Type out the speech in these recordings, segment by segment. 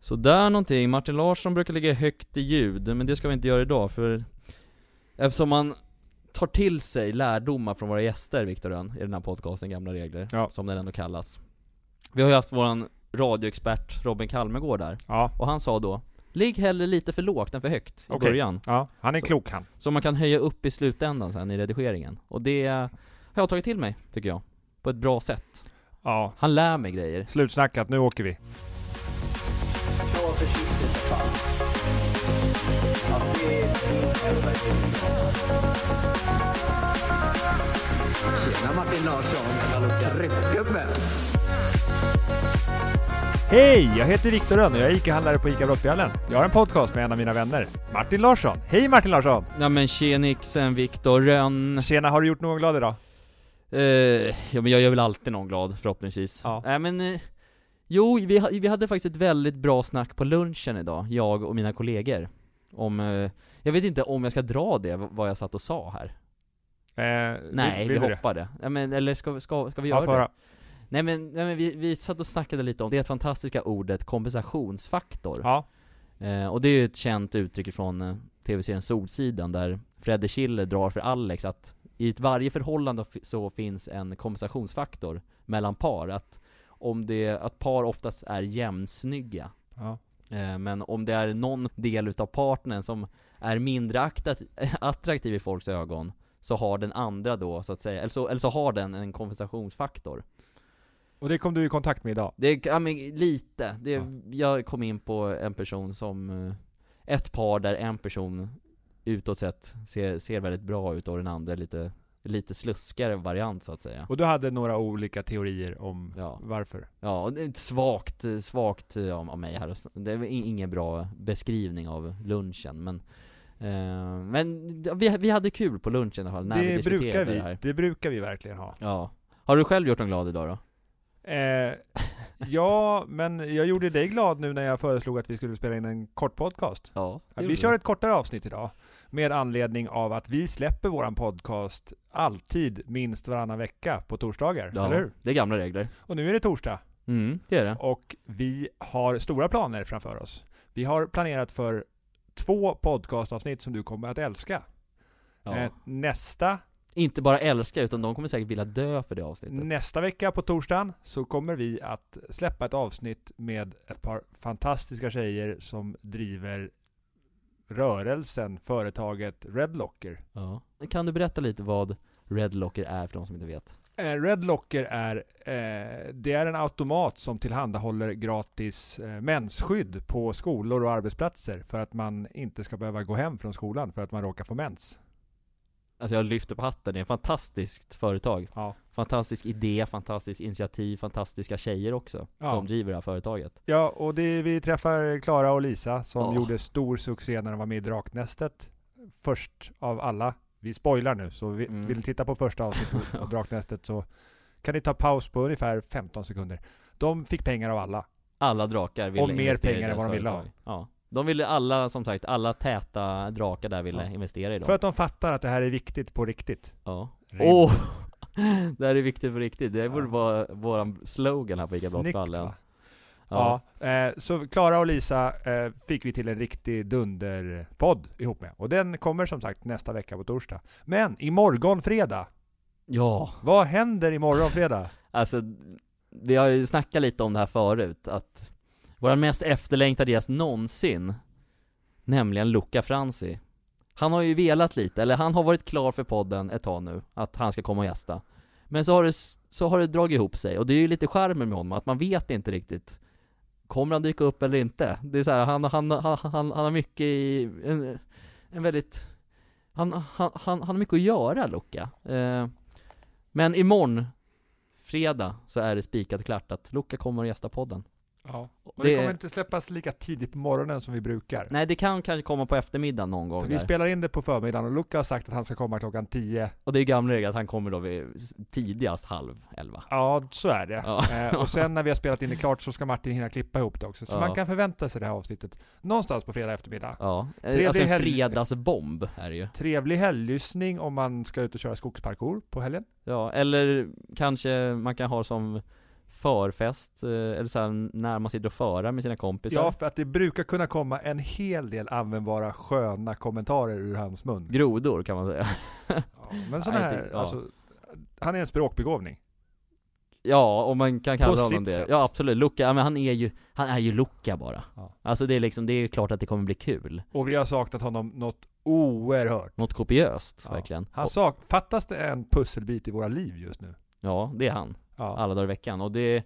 Så där någonting, Martin Larsson brukar ligga högt i ljud, men det ska vi inte göra idag för Eftersom man tar till sig lärdomar från våra gäster, Viktor Rönn, i den här podcasten, Gamla Regler, Ja. som den ändå kallas Vi har ju haft våran radioexpert Robin Kalmegård där, Ja, och han sa då Ligg hellre lite för lågt än för högt i Okej. början, ja han är Så- klok han. så man kan höja upp i slutändan sen i redigeringen. Och det har jag tagit till mig, tycker jag. På ett bra sätt. Ja, Han lär mig grejer. slutsnackat, nu åker vi. Kör försiktigt för fan. Alltså det är hälsa Tjena Martin Larsson. Tryckgubbe. Hej! Jag heter Viktor Rönn och jag är ICA-handlare på ICA Brottbjällen. Jag har en podcast med en av mina vänner, Martin Larsson. Hej Martin Larsson! Ja men tjenixen Viktor Rönn. Tjena, har du gjort någon glad idag? Eh, ja men jag gör väl alltid någon glad förhoppningsvis. Ja. Nej men, eh, jo vi, vi hade faktiskt ett väldigt bra snack på lunchen idag, jag och mina kollegor. Om, eh, jag vet inte om jag ska dra det, vad jag satt och sa här. Eh, Nej, vi hoppar det. Ja, men, eller ska, vi- ska, ska vi Ja, göra få det? Nej men, nej, men vi, vi satt och snackade lite om det fantastiska ordet kompensationsfaktor. Ja, Eh, och det är ju ett känt uttryck från eh, tv-serien Solsidan där Fredde Schiller drar för Alex att i ett varje förhållande så finns en kompensationsfaktor mellan par. Att om det, att par oftast är jämnsnygga. ja. Eh, men om det är någon del utav partnern som är mindre attraktiv, attraktiv i folks ögon så har den andra då så att säga, eller så, eller så har den en kompensationsfaktor. Och det kom du i kontakt med idag? Det är, ja, men lite. Det, Ja. Jag kom in på en person som, eh, ett par där en person utåt sett ser, ser väldigt bra ut och den andra lite, lite sluskare variant så att säga. Och du hade några olika teorier om Ja. varför? Ja, och det är ett svagt, svagt eh, av mig här. Det är ingen bra beskrivning av lunchen men eh, Men vi, vi hade kul på lunchen i alla fall när vi Det diskuterade brukar det vi, här. det brukar vi verkligen ha. Ja. Har du själv gjort någon glad idag då? Eh, ja, men jag gjorde dig glad nu när jag föreslog att vi skulle spela in en kort podcast. Ja. det Vi kör ett kortare avsnitt idag. Med anledning av att vi släpper våran podcast alltid minst varannan vecka på torsdagar, Ja, eller hur? det är gamla regler. Och nu är det torsdag. Mm, det är det. Och vi har stora planer framför oss. Vi har planerat för två podcastavsnitt som du kommer att älska. Ja. Eh, nästa, Inte bara älska, utan de kommer säkert vilja dö för det avsnittet. nästa vecka på torsdagen så kommer vi att släppa ett avsnitt med ett par fantastiska tjejer som driver rörelsen, företaget Redlocker. Ja. Kan du berätta lite vad Red Locker är för de som inte vet? Eh, Redlocker är, eh, det är en automat som tillhandahåller gratis eh, mensskydd på skolor och arbetsplatser för att man inte ska behöva gå hem från skolan för att man råkar få mens. Alltså jag lyfter på hatten, det är ett fantastiskt företag. Ja. Fantastisk idé, fantastiskt initiativ, fantastiska tjejer också Ja. som driver det här företaget. Ja, och det, vi träffar Klara och Lisa som Ja. gjorde stor succé när de var med i Draknästet. Först av alla. Vi spoilar nu, så vi, Mm. vill ni titta på första avsnittet av Draknästet så kan ni ta paus på ungefär 15 sekunder. De fick pengar av alla. Alla drakar ville Och mer pengar än vad de ville ha. Ja. De ville alla, som sagt, alla täta drakar där ville Ja. investera i dem. För att de fattar att det här är viktigt på riktigt. Ja. Rim. Åh! det här är viktigt på riktigt. Det borde Ja. vara våran slogan här på ICA va? Ja. Ja, eh, så Klara och Lisa eh, fick vi till en riktig dunderpodd ihop med. Och den kommer som sagt nästa vecka på torsdag. Men imorgon fredag, ja. vad händer imorgon fredag? Alltså, vi har ju snackat lite om det här förut, att våran mest efterlängtade gäst någonsin, nämligen Luca Franzi. Han har ju velat lite, eller han har varit klar för podden ett tag nu, att han ska komma och gästa. Men så har det, så har det dragit ihop sig, och det är ju lite charmen med honom, att man vet inte riktigt Kommer han dyka upp eller inte? Det är så här, han, han, han, han, han har mycket i, en, en väldigt han, han, han, han har mycket att göra Luca eh, Men imorgon Fredag så är det spikat klart att Luca kommer och gästa podden Ja. Och Det- det kommer inte släppas lika tidigt på morgonen som vi brukar. Nej det kan kanske komma på eftermiddagen någon gång vi spelar in det på förmiddagen och Luca har sagt att han ska komma klockan 10. Och det är gamla regler att han kommer då vid tidigast halv elva Ja, så är det. Ja. Eh, och sen när vi har spelat in det klart så ska Martin hinna klippa ihop det också. Så Ja. man kan förvänta sig det här avsnittet någonstans på fredag eftermiddag. Ja, eh, Trevlig alltså en helg. fredagsbomb är det ju Trevlig helglyssning om man ska ut och köra skogsparkour på helgen. Ja, eller kanske man kan ha som förfest, eh, eller så här, när man sitter och förar med sina kompisar. Ja, för att det brukar kunna komma en hel del användbara sköna kommentarer ur hans mun. Grodor kan man säga. Ja, men sådana här, ja. alltså, han är en språkbegåvning. Ja, om man kan kalla På honom det. sätt. Ja absolut, Luca, ja, men han är ju, han är ju Luca bara. Ja. Alltså det är liksom, det är klart att det kommer bli kul. Och vi har saknat honom något oerhört. Något kopiöst, Ja. verkligen. Han sak, fattas det en pusselbit i våra liv just nu? ja, det är han. Ja. Alla dagar i veckan. Och det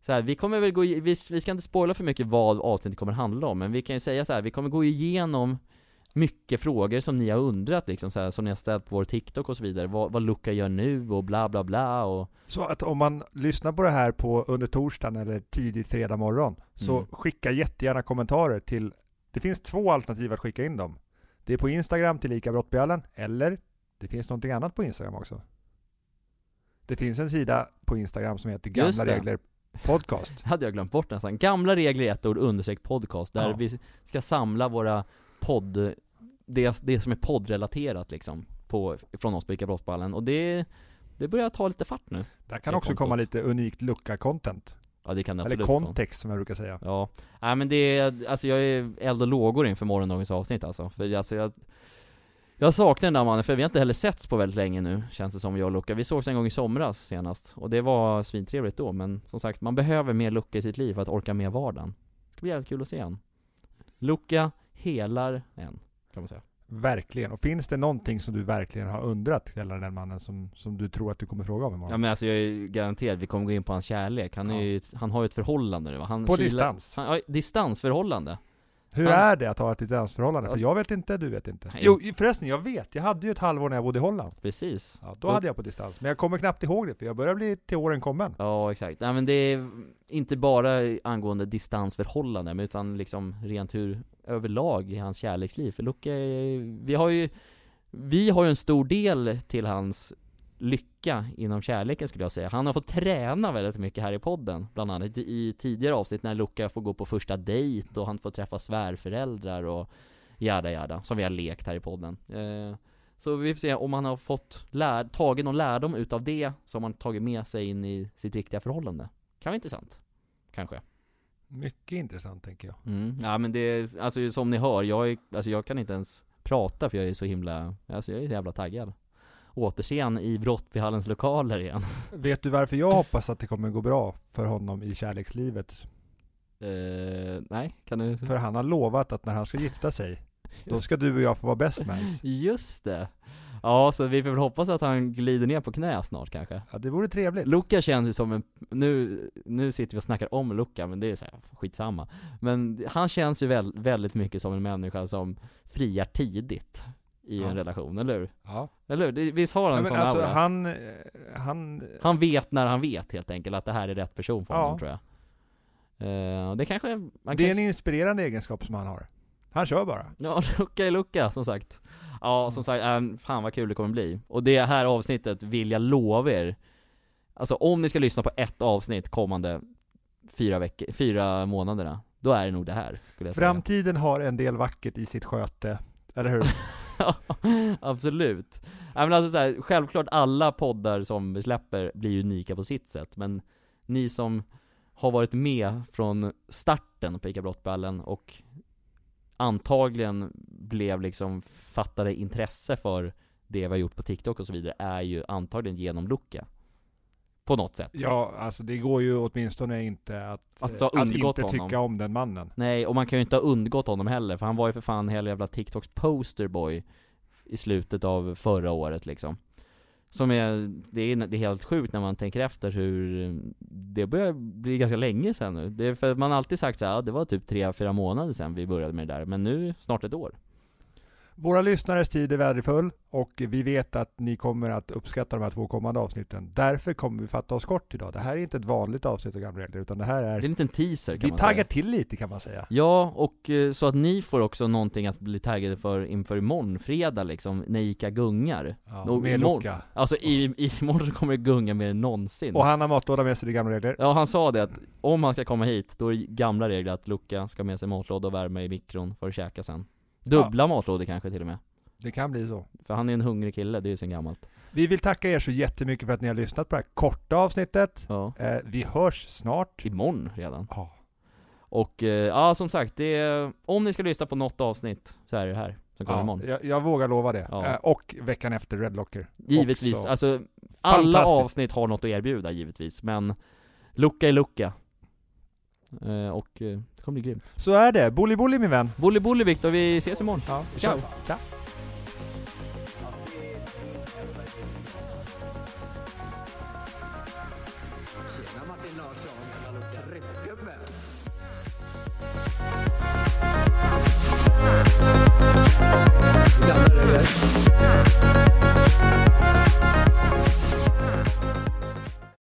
så här, vi kommer väl gå, vi, vi ska inte spoila för mycket vad avsnittet kommer handla om, men vi kan ju säga så här, vi kommer gå igenom mycket frågor som ni har undrat liksom så här, som ni har ställt på vår TikTok och så vidare. Vad, vad Luca gör nu och bla bla bla och Så att om man lyssnar på det här på under torsdagen eller tidigt fredag morgon, så Mm. skicka jättegärna kommentarer till, det finns två alternativ att skicka in dem. Det är på Instagram till Lika Brottbjallen, eller det finns någonting annat på Instagram också. Det finns en sida på Instagram som heter Gamla. Regler Podcast. Det hade jag glömt bort nästan. Gamla regler i ett ord, understreck podcast, där Ja. vi ska samla våra podd, det, det som är poddrelaterat liksom, på, från oss på Ica Brottballen. Och det, det börjar ta lite fart nu. Där kan också kontot. komma lite unikt lucka-content. Ja det kan det Eller kontext som jag brukar säga. Ja, nej men det är, alltså jag är eld och lågor inför morgondagens avsnitt alltså. För alltså jag, jag saknar den där mannen, för vi har inte heller setts på väldigt länge nu, känns det som, jag och Luca. Vi sågs en gång i somras senast, och det var svintrevligt då, men som sagt, man behöver mer Luca i sitt liv för att orka med vardagen. Det ska bli jävligt kul att se han. Luca helar en, kan man säga. Verkligen. Och finns det någonting som du verkligen har undrat gällande den mannen som, som du tror att du kommer fråga om imorgon? Ja men alltså jag är ju garanterad, vi kommer gå in på hans kärlek. Han är Ja. ju, han har ju ett förhållande nu va? Han på kilar- distans. Han, ja, distansförhållande. Hur Han- är det att ha ett distansförhållande? Ja. För jag vet inte, du vet inte. Nej. Jo förresten, jag vet. Jag hade ju ett halvår när jag bodde i Holland. Precis. Ja, då hade jag på distans. Men jag kommer knappt ihåg det, för jag börjar bli till åren kommen. Ja, exakt. Nej men det är inte bara angående distansförhållande, men utan liksom rent hur överlag i hans kärleksliv. För Luca är, vi har ju, vi har ju en stor del till hans lycka inom kärleken skulle jag säga. Han har fått träna väldigt mycket här i podden, bland annat i, tidigare avsnitt när Luca får gå på första dejt och han får träffa svärföräldrar och jada jada, som vi har lekt här i podden. Eh, så vi får se om han har fått lär, tagit någon lärdom utav det som han tagit med sig in i sitt riktiga förhållande. Kan vara intressant. Kanske. Mycket intressant tänker jag. Mm. Ja men det är, alltså som ni hör, jag är, alltså jag kan inte ens prata för jag är så himla, alltså jag är så jävla taggad. Återseende i Brottbyhallens lokaler igen. Vet du varför jag hoppas att det kommer gå bra för honom i kärlekslivet? Eh, nej, kan du? För han har lovat att när han ska gifta sig, då ska du och jag få vara best mans. Just det. Ja, så vi får väl hoppas att han glider ner på knä snart kanske. Ja, det vore trevligt. Luca känns ju som en, nu, nu sitter vi och snackar om Luca, men det är så här, skitsamma. Men han känns ju väl, väldigt mycket som en människa som friar tidigt i Ja. en relation, eller hur? Ja. Eller hur? Visst har han en sån alltså, aura? Han, han, han, vet när han vet helt enkelt att det här är rätt person för Ja. honom tror jag. Eh, det kanske, man det är kanske en inspirerande egenskap som han har. Han kör bara. Ja, lucka är lucka som sagt. Ja, som sagt, fan vad kul det kommer bli. Och det här avsnittet vill jag lova er, alltså om ni ska lyssna på ett avsnitt kommande fyra veckor, fyra månaderna, då är det nog det här. Framtiden har en del vackert i sitt sköte. Eller hur? Ja, absolut. Ja, men alltså så här, självklart alla poddar som vi släpper blir unika på sitt sätt, men ni som har varit med från starten på ICA Brottballen och antagligen blev liksom fattade intresse för det vi har gjort på TikTok och så vidare, är ju antagligen genom Luca. På något sätt. Ja, alltså det går ju åtminstone inte att, Att eh, att inte honom. tycka om den mannen. Nej, och man kan ju inte ha undgått honom heller, för han var ju för fan hela jävla TikToks posterboy i slutet av förra året liksom. Som är, det är, det är helt sjukt när man tänker efter hur, det börjar bli ganska länge sedan nu. Det är för att man alltid sagt så här, ja, det var typ 3-4 månader sedan vi började med det där, men nu snart ett år. Våra lyssnares tid är värdefull och vi vet att ni kommer att uppskatta de här två kommande avsnitten. Därför kommer vi fatta oss kort idag. Det här är inte ett vanligt avsnitt av Gamla Regler, utan det här Det är är... en liten teaser kan Vi man taggar säga. till lite kan man säga. Ja, och eh, så att ni får också någonting att bli taggade för inför imorgon, fredag liksom, när Ica gungar. Ja, med imorgon. Luca. Alltså i, i imorgon så kommer det gunga mer än någonsin. Och han har matlåda med sig i Gamla Regler. Ja, han sa det att om han ska komma hit, då är det gamla regler att Luca ska med sig matlåda och värma i mikron för att käka sen. Dubbla matlådor kanske till och med. Det kan bli så. För han är en hungrig kille, det är ju sen gammalt. Vi vill tacka er så jättemycket för att ni har lyssnat på det här korta avsnittet. Ja. Eh, vi hörs snart. Imorgon redan. Ja. Och eh, ja, som sagt, det är, om ni ska lyssna på något avsnitt så är det här som kommer Ja, imorgon. jag, jag vågar lova det. Ja. Eh, och veckan efter Red Locker. Givetvis, Också alltså alla avsnitt har något att erbjuda givetvis, men lucka är lucka. Eh, och eh, det kommer bli grymt. Så är det. Bully bully min vän. Bully bully Viktor, vi ses imorgon. Ja, vi Ciao. Ciao. Tjena Martin Larsson, tryckgubben!